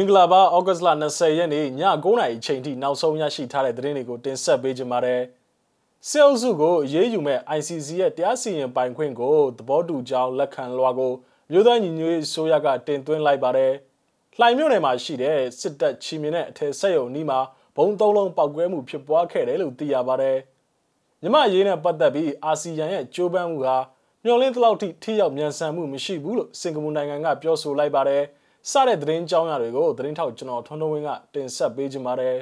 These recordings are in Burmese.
င်္ဂလာပါဩဂတ်စ်လ20ရက်နေ့ည9:00နာရီအချိန်ထိနောက်ဆုံးရရှိထားတဲ့သတင်းတွေကိုတင်ဆက်ပေးကြပါမယ်။စစ်အုပ်စုကိုအေးအေးယူမဲ့ ICC ရဲ့တရားစီရင်ပိုင်ခွင့်ကိုသဘောတူကြောင်းလက်ခံလွှာကိုမြို့သားညီညွတ်ရေးဆိုရကတင်သွင်းလိုက်ပါတယ်။လှိုင်မြို့နယ်မှာရှိတဲ့စစ်တပ်ချီမြင်တဲ့အထက်ဆက်ရုံနီးမှာဘုံသုံးလုံးပောက်ကွဲမှုဖြစ်ပွားခဲ့တယ်လို့သိရပါတယ်။မြမရေးနဲ့ပတ်သက်ပြီးအာဆီယံရဲ့ကြိုးပမ်းမှုဟာမျှော်လင့်သလောက်ထိထိရောက်မြန်ဆန်မှုမရှိဘူးလို့စင်ကာပူနိုင်ငံကပြောဆိုလိုက်ပါတယ်။ စတဲ့သတင်းကြောင်းရာတွေကိုသတင်းထောက်ကျွန်တော်ထွန်းထွန်းဝင်းကတင်ဆက်ပေးကြပါမယ်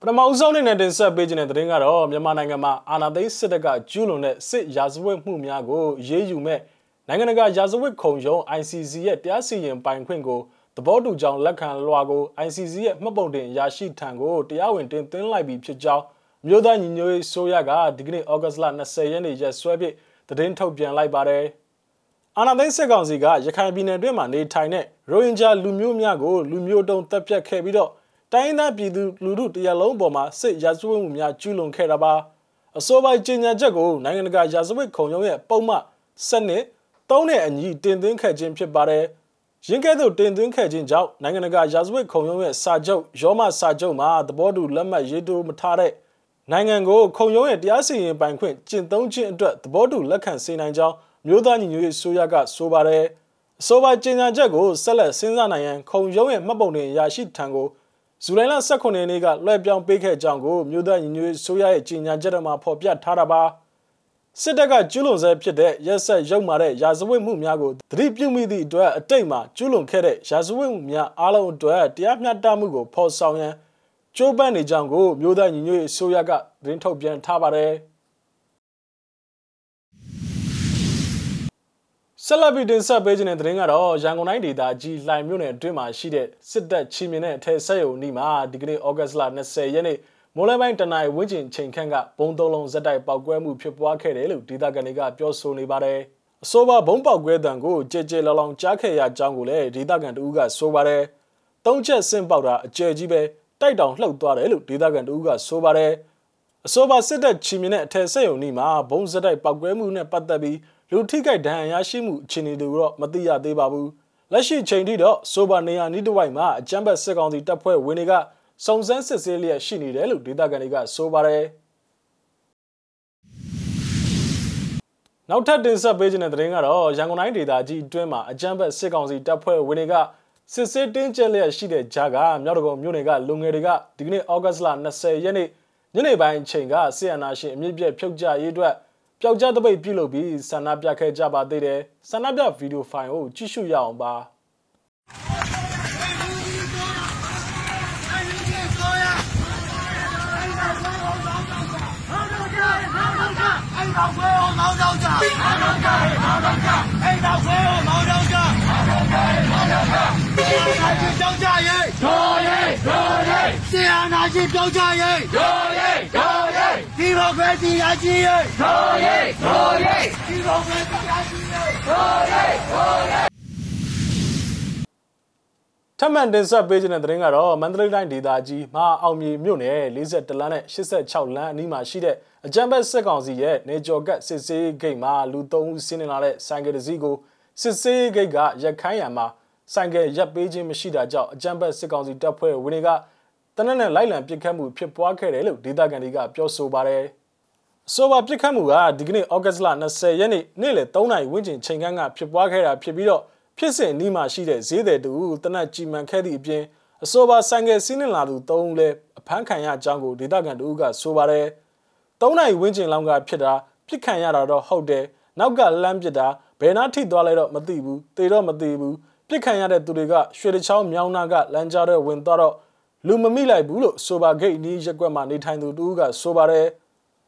ပထမဦးဆုံးအနေနဲ့တင်ဆက်ပေးခြင်းတဲ့သတင်းကတော့မြန်မာနိုင်ငံမှာအာဏာသိမ်းစစ်တပ်ကကျူးလွန်တဲ့စစ်ရာဇဝတ်မှုများကိုရေးယူမဲ့နိုင်ငံတကာရာဇဝတ်ခုံရုံး ICC ရဲ့တရားစီရင်ပိုင်ခွင့်ကိုသဘောတူကြောင်းလက်ခံလွှာကို ICC ရဲ့မှတ်ပုံတင်ရရှိထံကိုတရားဝင်တင်သွင်းလိုက်ပြီးဖြစ်ကြောင်းမြို့သားညီညွတ်ရေးဆိုရကဒီကနေ့ဩဂတ်စ်လ20ရက်နေ့ရက်စွဲဖြင့်သတင်းထုတ်ပြန်လိုက်ပါတယ်။ အာဏာသိမ်းစစ်ကောင်စီကရခိုင်ပြည်နယ်အတွင်းမှာနေထိုင်တဲ့ရိုဟင်ဂျာလူမျိုးများကိုလူမျိုးတုံးတပ်ဖြတ်ခဲ့ပြီးတော့တိုင်းသားပြည်သူလူထုတရလုံးပေါ်မှာစစ်ရာဇဝတ်မှုများကျူးလွန်ခဲ့တာပါအစိုးရကြေညာချက်ကိုနိုင်ငံတကာရာဇဝတ်ခုံရုံးရဲ့ပုံမှန်စနစ်သုံးနဲ့အညီတင်သွင်းခဲ့ခြင်းဖြစ်ပါတယ်ရင်းကဲ့သို့တင်သွင်းခဲ့ခြင်းကြောင့်နိုင်ငံတကာရာဇဝတ်ခုံရုံးရဲ့စာချုပ်ရောမစာချုပ်မှာသဘောတူလက်မှတ်ရေးထိုးမထားတဲ့နိုင်ငံကိုခုံရုံးရဲ့တရားစီရင်ပိုင်ခွင့်ကျင့်သုံးခြင်းအတွက်သဘောတူလက်ခံစေနိုင်ကြောင်း မြို့သားညီညွတ်ရေးဆိုရကဆိုပါတယ်အဆိုပါကြေညာချက်ကိုဆက်လက်စဉ်းစားနိုင်ရန်ခုံရုံးရဲ့မှတ်ပုံတင်ရရှိထံကိုဇူလိုင်လ18ရက်နေ့ကလွှဲပြောင်းပေးခဲ့ကြောင်းကိုမြို့သားညီညွတ်ရေးဆိုရရဲ့ကြေညာချက်မှာဖော်ပြထားတာပါစစ်တပ်ကကျူးလွန်ဆဲဖြစ်တဲ့ရက်ဆက်ရုပ်မာတဲ့ရာဇဝတ်မှုများကိုသတိပြုမိသည့်အတွက်အတိတ်မှာကျူးလွန်ခဲ့တဲ့ရာဇဝတ်မှုများအားလုံးအတွက်တရားမျှတမှုကိုဖော်ဆောင်ရန်ကြိုးပမ်းနေကြောင်းကိုမြို့သားညီညွတ်ရေးဆိုရကသတင်းထုတ်ပြန်ထားပါတယ်။ ဆက်လက်ပြီးတင်ဆက်ပေးခြင်းတဲ့သတင်းကတော့ရန်ကုန်တိုင်းဒေသကြီးလှိုင်မြို့နယ်အတွင်းမှာရှိတဲ့စစ်တပ်ချီမြင်တဲ့အထက်ဆက်ယုံနီးမှာဒီကနေ့ဩဂတ်လ20ရက်နေ့မိုးလပိုင်းတနင်္လာဝင်းကျင်ချိန်ခန့်ကဘုံသုံးလုံးဇက်တိုက်ပောက်ကွဲမှုဖြစ်ပွားခဲ့တယ်လို့ဒေသခံတွေကပြောဆိုနေပါတယ်။အဆိုပါဘုံပောက်ကွဲတံကိုကြဲကြဲလောင်လောင်ကြားခဲ့ရကြောင်းကိုလည်းဒေသခံတို့ကဆိုပါတယ်။သုံးချက်ဆင့်ပေါက်တာအကျယ်ကြီးပဲတိုက်တောင်လှုပ်သွားတယ်လို့ဒေသခံတို့ကဆိုပါတယ်။အဆိုပါစစ်တပ်ချီမြင်တဲ့အထက်ဆက်ယုံနီးမှာဘုံဇက်တိုက်ပောက်ကွဲမှုနဲ့ပတ်သက်ပြီး လူထိခိုက်ဒဏ်ရာရရှိမှုအခြေအနေတွေကိုတော့မသိရသေးပါဘူးလက်ရှိချိန်ထိတော့ဆိုဘာနေယာနီးတစ်ဝိုက်မှာအကြမ်းဖက်စစ်ကောင်စီတပ်ဖွဲ့ဝင်တွေကစုံစမ်းစစ်ဆေးလျက်ရှိနေတယ်လို့ဒေသခံတွေကဆိုပါတယ်နောက်ထပ်တင်ဆက်ပေးခြင်းတဲ့သတင်းကတော့ရန်ကုန်တိုင်းဒေသကြီးအတွင်းမှာအကြမ်းဖက်စစ်ကောင်စီတပ်ဖွဲ့ဝင်တွေကစစ်စစ်တင်းကျပ်လျက်ရှိတဲ့ကြားကမြောက်တကုံမြို့နယ်ကလူငယ်တွေကဒီကနေ့ဩဂတ်စ်လ20ရက်နေ့ညနေပိုင်းချိန်ကဆီယနာရှင်အမြင့်ပြည့်ဖြုတ်ကြရေးအတွက် ပျောက်ကြားတပိတ်ပြုလုပ်ပြီးဆန္ဒပြခဲ့ကြပါသေးတယ်ဆန္ဒပြဗီဒီယိုဖိုင်ကိုကြည့်ရှုရအောင်ပါအိမ်တော်ခွဲကိုမောင်းတော့ကြအိမ်တော်ခွဲကိုမောင်းတော့ကြအိမ်တော်ခွဲကိုမောင်းတော့ကြအိမ်တော်ခွဲကိုမောင်းတော့ကြအိမ်တော်ခွဲကိုမောင်းတော့ကြပြောင်းကြရေးဒိုးရေးဒိုးရေးဆရာနာရှိပြောင်းကြရေးဒိုးရေးဒိုးရေး ဒီမိုကရေစီအကြီးရေးဒိုးရေးဒိုးရေးဒီမိုကရေစီအကြီးရေးဒိုးရေးဒိုးရေးထပ်မံတင်ဆက်ပေးခြင်းတဲ့သတင်းကတော့မန္တလေးတိုင်းဒေသကြီးမဟာအောင်မြေမြို့နယ်42လမ်းနဲ့86လမ်းအနီးမှာရှိတဲ့အကြံဘက်စစ်ကောင်စီရဲ့နေကျော်ကတ်စစ်စေးဂိတ်မှာလူ3ဦးဆင်းနေလာတဲ့ဆိုင်ကယ်တစ်စီးကိုစစ်စေးဂိတ်ကရက်ခိုင်းရံမှာဆိုင်ကယ်ရပ်ပေးခြင်းမရှိတာကြောင့်အကြံဘက်စစ်ကောင်စီတပ်ဖွဲ့ဝင်တွေက တနက်နဲ့လိုက်လံပစ်ခတ်မှုဖြစ်ပွားခဲ့တယ်လို့ဒေသခံတွေကပြောဆိုပါတယ်။ဆိုပါပစ်ခတ်မှုကဒီကနေ့ဩဂတ်လ20ရက်နေ့နေ့လယ်3နာရီဝန်းကျင်ချိန်ခန့်ကဖြစ်ပွားခဲ့တာဖြစ်ပြီးတော့ဖြစ်စဉ်နီးမှာရှိတဲ့ဈေးသည်တူတနက်ကြည်မှန်ခဲ့သည့်အပြင်အဆိုပါဆိုင်ကယ်စီးနှင်လာသူ၃ဦးလည်းအဖမ်းခံရကြောင်းကိုဒေသခံတို့ကဆိုပါတယ်။၃နိုင်ဝန်းကျင်လောက်ကဖြစ်တာပြစ်ခံရတာတော့ဟုတ်တယ်။နောက်ကလမ်းပစ်တာဘယ်နာထိသွားလဲတော့မသိဘူး။တေတော့မသိဘူး။ပြစ်ခံရတဲ့သူတွေကရွှေတချောင်းမြောင်းနာကလမ်းကြားထဲဝင်သွားတော့ လူမမိလိုက်ဘူးလို့ဆိုပါဂိတ်နီးရက်ကွက်မှာနေထိုင်သူတူကဆိုပါတယ်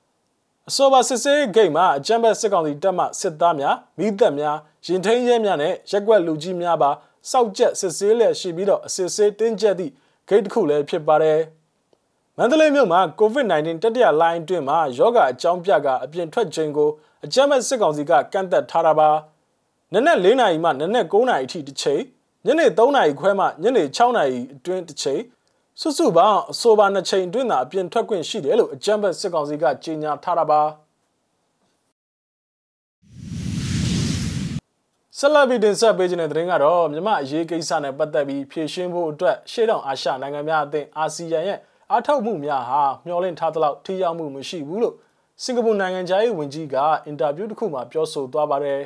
။အဆိုပါစစ်စေးဂိတ်မှာအကြမ်းဖက်စစ်ကောင်စီတပ်မှစစ်သားများမိသက်များရင်ထိန်ရဲများနဲ့ရက်ွက်လူကြီးများပါစောက်ကျက်စစ်ဆေးလျက်ရှိပြီးတော့အစစ်ဆေးတင်းကျပ်သည့်ဂိတ်တစ်ခုလည်းဖြစ်ပါတယ်။မန္တလေးမြို့မှာ COVID-19 တတိယလိုင်းအတွင်းမှာယောဂအကြောင်းပြကအပြင်ထွက်ခြင်းကိုအကြမ်းဖက်စစ်ကောင်စီကကန့်သက်ထားတာပါ။နနက်၄နာရီမှနနက်9နာရီအထိတစ်ချိန်ညနေ3နာရီခွဲမှညနေ6နာရီအတွင်းတစ်ချိန် စုစုပေါင်းအဆိုပါနှစ်ချိန်အတွင်းသာအပြင်ထွက်ခွင့်ရှိတယ်လို့အကြံဖက်စစ်ကောင်စီကကြေညာထားတာပါဆက်လက်ပြီးတင်ဆက်ပေးခြင်းတဲ့သတင်းကတော့မြန်မာအရေးကိစ္စနဲ့ပတ်သက်ပြီးဖြည့်ရှင်းဖို့အတွက်ရှေ့တောင်အာရှနိုင်ငံများအသင်းအာဆီယံရဲ့အားထုတ်မှုများဟာမျှော်လင့်ထားသလောက်ထိရောက်မှုမရှိဘူးလို့စင်ကာပူနိုင်ငံသားရေးဝန်ကြီးကအင်တာဗျူးတစ်ခုမှာပြောဆိုသွားပါတယ်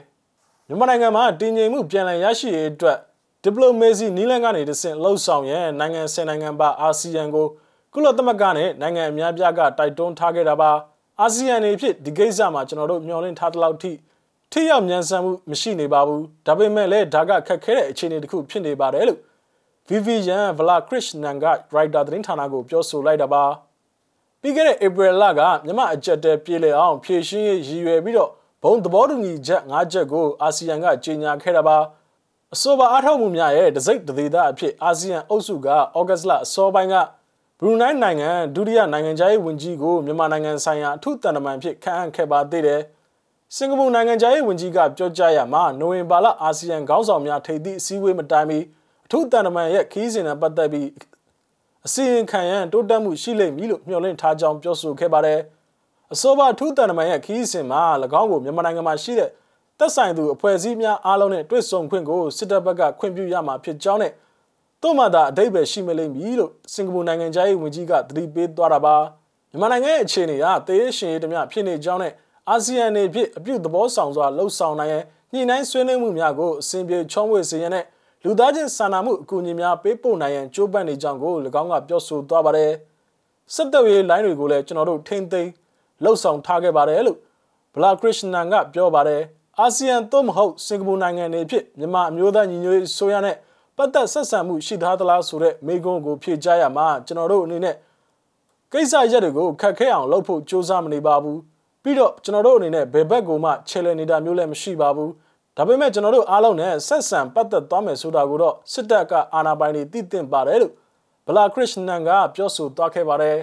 မြန်မာနိုင်ငံမှာတည်ငြိမ်မှုပြန်လည်ရရှိရေးအတွက် ဒီပလိုမေစီနီးလန်းကနေတဆင့်လှုပ်ဆောင်ရန်နိုင်ငံဆယ်နိုင်ငံပါအာဆီယံကိုကုလသမဂ္ဂနဲ့နိုင်ငံအများပြားကတိုက်တွန်းထားခဲ့တာပါအာဆီယံနေဖြစ်ဒီကိစ္စမှာကျွန်တော်တို့မျှော်လင့်ထားသလောက်ထိထိရောက်မြန်ဆန်မှုမရှိနေပါဘူးဒါပေမဲ့လည်းဒါကခက်ခဲတဲ့အခြေအနေတစ်ခုဖြစ်နေပါတယ်လို့ Vivian Valakrishnan က writer သတင်းဌာနကိုပြောဆိုလိုက်တာပါပြီးခဲ့တဲ့ April လကမြမအကြက်တဲပြေလည်အောင်ဖြည့်ရှင်းရေးရည်ရွယ်ပြီးတော့ဘုံသဘောတူညီချက်၅ချက်ကိုအာဆီယံကကြေညာခဲ့တာပါ အဆိုပါအားထုတ်မှုများရဲ့တစိမ့်တသေးသားအဖြစ်အာဆီယံအုပ်စုကဩဂတ်လအစောပိုင်းကဘရူနိုင်းနိုင်ငံဒုတိယနိုင်ငံခြားရေးဝန်ကြီးကိုမြန်မာနိုင်ငံဆိုင်ရာအထူးတန်တမန်ဖြစ်ခန့်အပ်ခဲ့ပါသေးတယ်စင်ကာပူနိုင်ငံခြားရေးဝန်ကြီးကပြောကြားရမှာနိုဝင်ဘာလအာဆီယံခေါင်းဆောင်များထိပ်သီးအစည်းအဝေးမတိုင်မီအထူးတန်တမန်ရဲ့ခီးစဉ်နဲ့ပတ်သက်ပြီးအစီရင်ခံရန်တိုးတက်မှုရှိလိမ့်မည်လို့မျှော်လင့်ထားကြောင်းပြောဆိုခဲ့ပါတယ်။အဆိုပါထူးတန်တမန်ရဲ့ခီးစဉ်မှာ၎င်းကိုမြန်မာနိုင်ငံမှာရှိတဲ့ သက်ဆိုင်သူအဖွဲ့အစည်းများအားလုံးနဲ့တွေ့ဆုံခွင့်ကိုစစ်တပ်ဘက်ကခွင့်ပြုရမှာဖြစ်ကြောင်းနဲ့သို့မှသာအတိတ်ပဲရှိမလိမ့်မည်လို့စင်ကာပူနိုင်ငံသားရေးဝန်ကြီးကသတိပေးသွားတာပါမြန်မာနိုင်ငံရဲ့အခြေအနေကတရေရှင်ရေးတမျှဖြစ်နေကြောင်းနဲ့အာဆီယံနေဖြစ်အပြုသဘောဆောင်စွာလှုပ်ဆောင်နိုင်ရန်ညှိနှိုင်းဆွေးနွေးမှုများကိုအစဉ်ပြေချောင်းဝေစေရန်နဲ့လူသားချင်းစာနာမှုအကူအညီများပေးပို့နိုင်ရန်ကြိုးပမ်းနေကြောင်းကို၎င်းကပြောဆိုသွားပါတယ်စစ်တပ်ရေးလိုင်းတွေကိုလည်းကျွန်တော်တို့ထိမ့်သိမ်းလှုပ်ဆောင်ထားခဲ့ပါတယ်လို့ဘလာခရစ်ရှနန်ကပြောပါတယ် အာဆီယံသို့မဟုတ်စင်ကာပူနိုင်ငံတွေဖြစ်မြန်မာအမျိုးသားညီညွတ်ရေးဆိုရနဲ့ပတ်သက်ဆက်ဆံမှုရှိသားသလားဆိုတဲ့မေးခွန်းကိုဖြေကြားရမှာကျွန်တော်တို့အနေနဲ့ကိစ္စရက်တွေကိုခက်ခဲအောင်လုပ်ဖို့စ조사မနေပါဘူးပြီးတော့ကျွန်တော်တို့အနေနဲ့ဘယ်ဘက်ကိုမှချဲလဲနေတာမျိုးလည်းမရှိပါဘူးဒါပေမဲ့ကျွန်တော်တို့အားလုံးနဲ့ဆက်ဆံပတ်သက်သွားမယ်ဆိုတာကိုတော့စစ်တပ်ကအာဏာပိုင်တွေသိသင့်ပါတယ်လို့ဘလာခရစ်နန်ကပြောဆိုသွားခဲ့ပါတယ်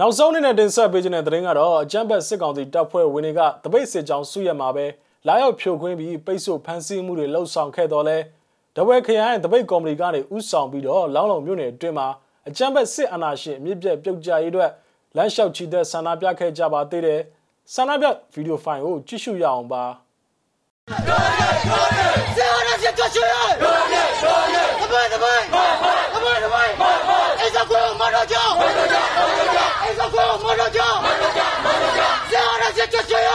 နောက်ဆုံးအနေနဲ့တင်ဆက်ပေးခြင်းတဲ့သတင်းကတော့အကြမ်းဖက်စစ်ကောင်စီတပ်ဖွဲ့ဝင်တွေကတပိတ်စစ်ကြောင်းစုရမှာပဲလာရောက်ဖြိုခွင်းပြီးပိတ်ဆို့ဖမ်းဆီးမှုတွေလှုပ်ဆောင်ခဲ့တော်လဲတပွဲခရိုင်တပိတ်ကော်မတီကနေဥဆောင်ပြီးတော့လောင်းလုံမြို့နယ်အတွင်းမှာအကြမ်းဖက်စစ်အာဏာရှင်အမြင့်ပြတ်ပြုတ်ကြရေးအတွက်လမ်းလျှောက်ချီတဲ့ဆန္ဒပြခဲ့ကြပါသေးတယ်ဆန္ဒပြဗီဒီယိုဖိုင်ကိုကြည့်ရှုရအောင်ပါဆရာရရှိကြချင်ရရရရတပိုင်တပိုင်တပိုင်တပိုင်အိစကောမရကြောင်းအိ စကောမရကြောင်းဆရာရရှိကြချင်ရ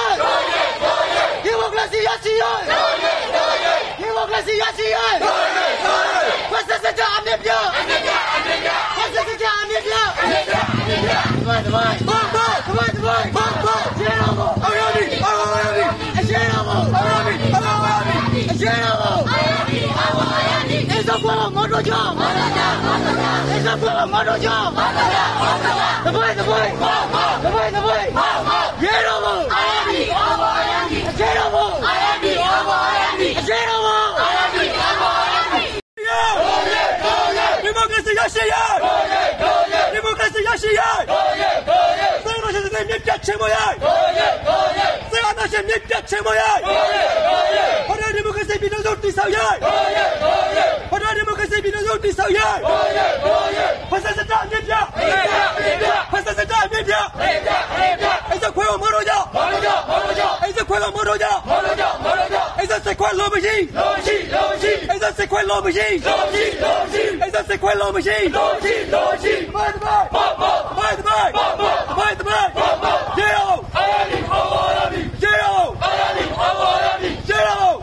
mano yo. Mano ya, mano ya. Esa mano yo. Mano ya, mano ya. The boy, the boy. The boy, the boy. Mo, I am. I am the Omo I am. I am the Omo I am. I am the Omo Ayandi. Go yeah, go yeah. Democracy yaşıyor. Go yeah, go yeah. Demokrasi yaşıyor. Go yeah, go yeah. Sığınmacımızın nefret çemoya. Go yeah, go yeah. Sığınmacımızın nefret çemoya. Go yeah, go yeah. ပိုင်တပိုင်ဘာဘာတပိုင်တပိုင်ဘာဘာကျေရောအော်ရပြီအော်ရပြီအကျေရောအော်ရပြီအော်ရပြီအကျေရောအော်ရပြီအော်ရပြီဒီမိုကရေစီရရှိရဒီမိုကရေစီရရှိရစေရရှိတဲ့မြတ်ပြတ်ချင်မရစေရရှိမြတ်ပြတ်ချင်မရဟောဒီမိုကရေစီပြည်သူ့တိဆောက်ရဟောဒီမိုကရေစီပြည်သူ့တိဆောက်ရဖက်စစတာမြတ်ပြဖက်စစတာမြတ်ပြအဲ့ဒါခွဲမလို့ကြအဲ့ဒါခွဲမလို့ကြအဲ့ဒါစခွဲလို့မရှိအဲ့ဒါစခွဲလို့မရှိအဲ့ဒါစခွဲလို့မရှိဘာဘာဘာဘာဘာဘာဘာကျေအောင်ကျေအောင်ကျေအောင်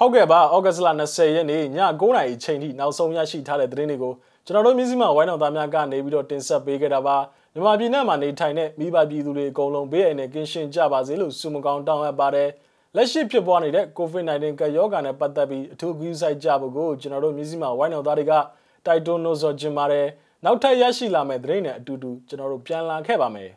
ဟုတ်ကဲ့ပါဩဂတ်စ်လ20ရက်နေ့ည9:00နာရီချိန်ထိနောက်ဆုံးရရှိထားတဲ့သတင်းတွေကိုကျွန်တော်တို့မျိုးစိမဝိုင်းတော်သားများကနေပြီးတော့တင်ဆက်ပေးခဲ့တာပါမြန်မာပြည်နဲ့မှာနေထိုင်တဲ့မိဘပြည်သူတွေအကုန်လုံးဘေးအန္တရာယ်ကင်းရှင်းကြပါစေလို့ဆုမကောင်းတောင်းအပ်ပါတယ်လက်ရှိဖြစ်ပွားနေတဲ့ COVID-19 ကပ်ရောဂါနဲ့ပတ်သက်ပြီးအထူးဂရုစိုက်ကြဖို့ကိုကျွန်တော်တို့မျိုးစိမဝိုင်းတော်သားတွေကတိုက်တွန်းလို့ဆိုချင်ပါတယ်နောက်ထပ်ရရှိလာမယ့်သတင်းတွေအတူတူကျွန်တော်တို့ပြန်လာခဲ့ပါမယ်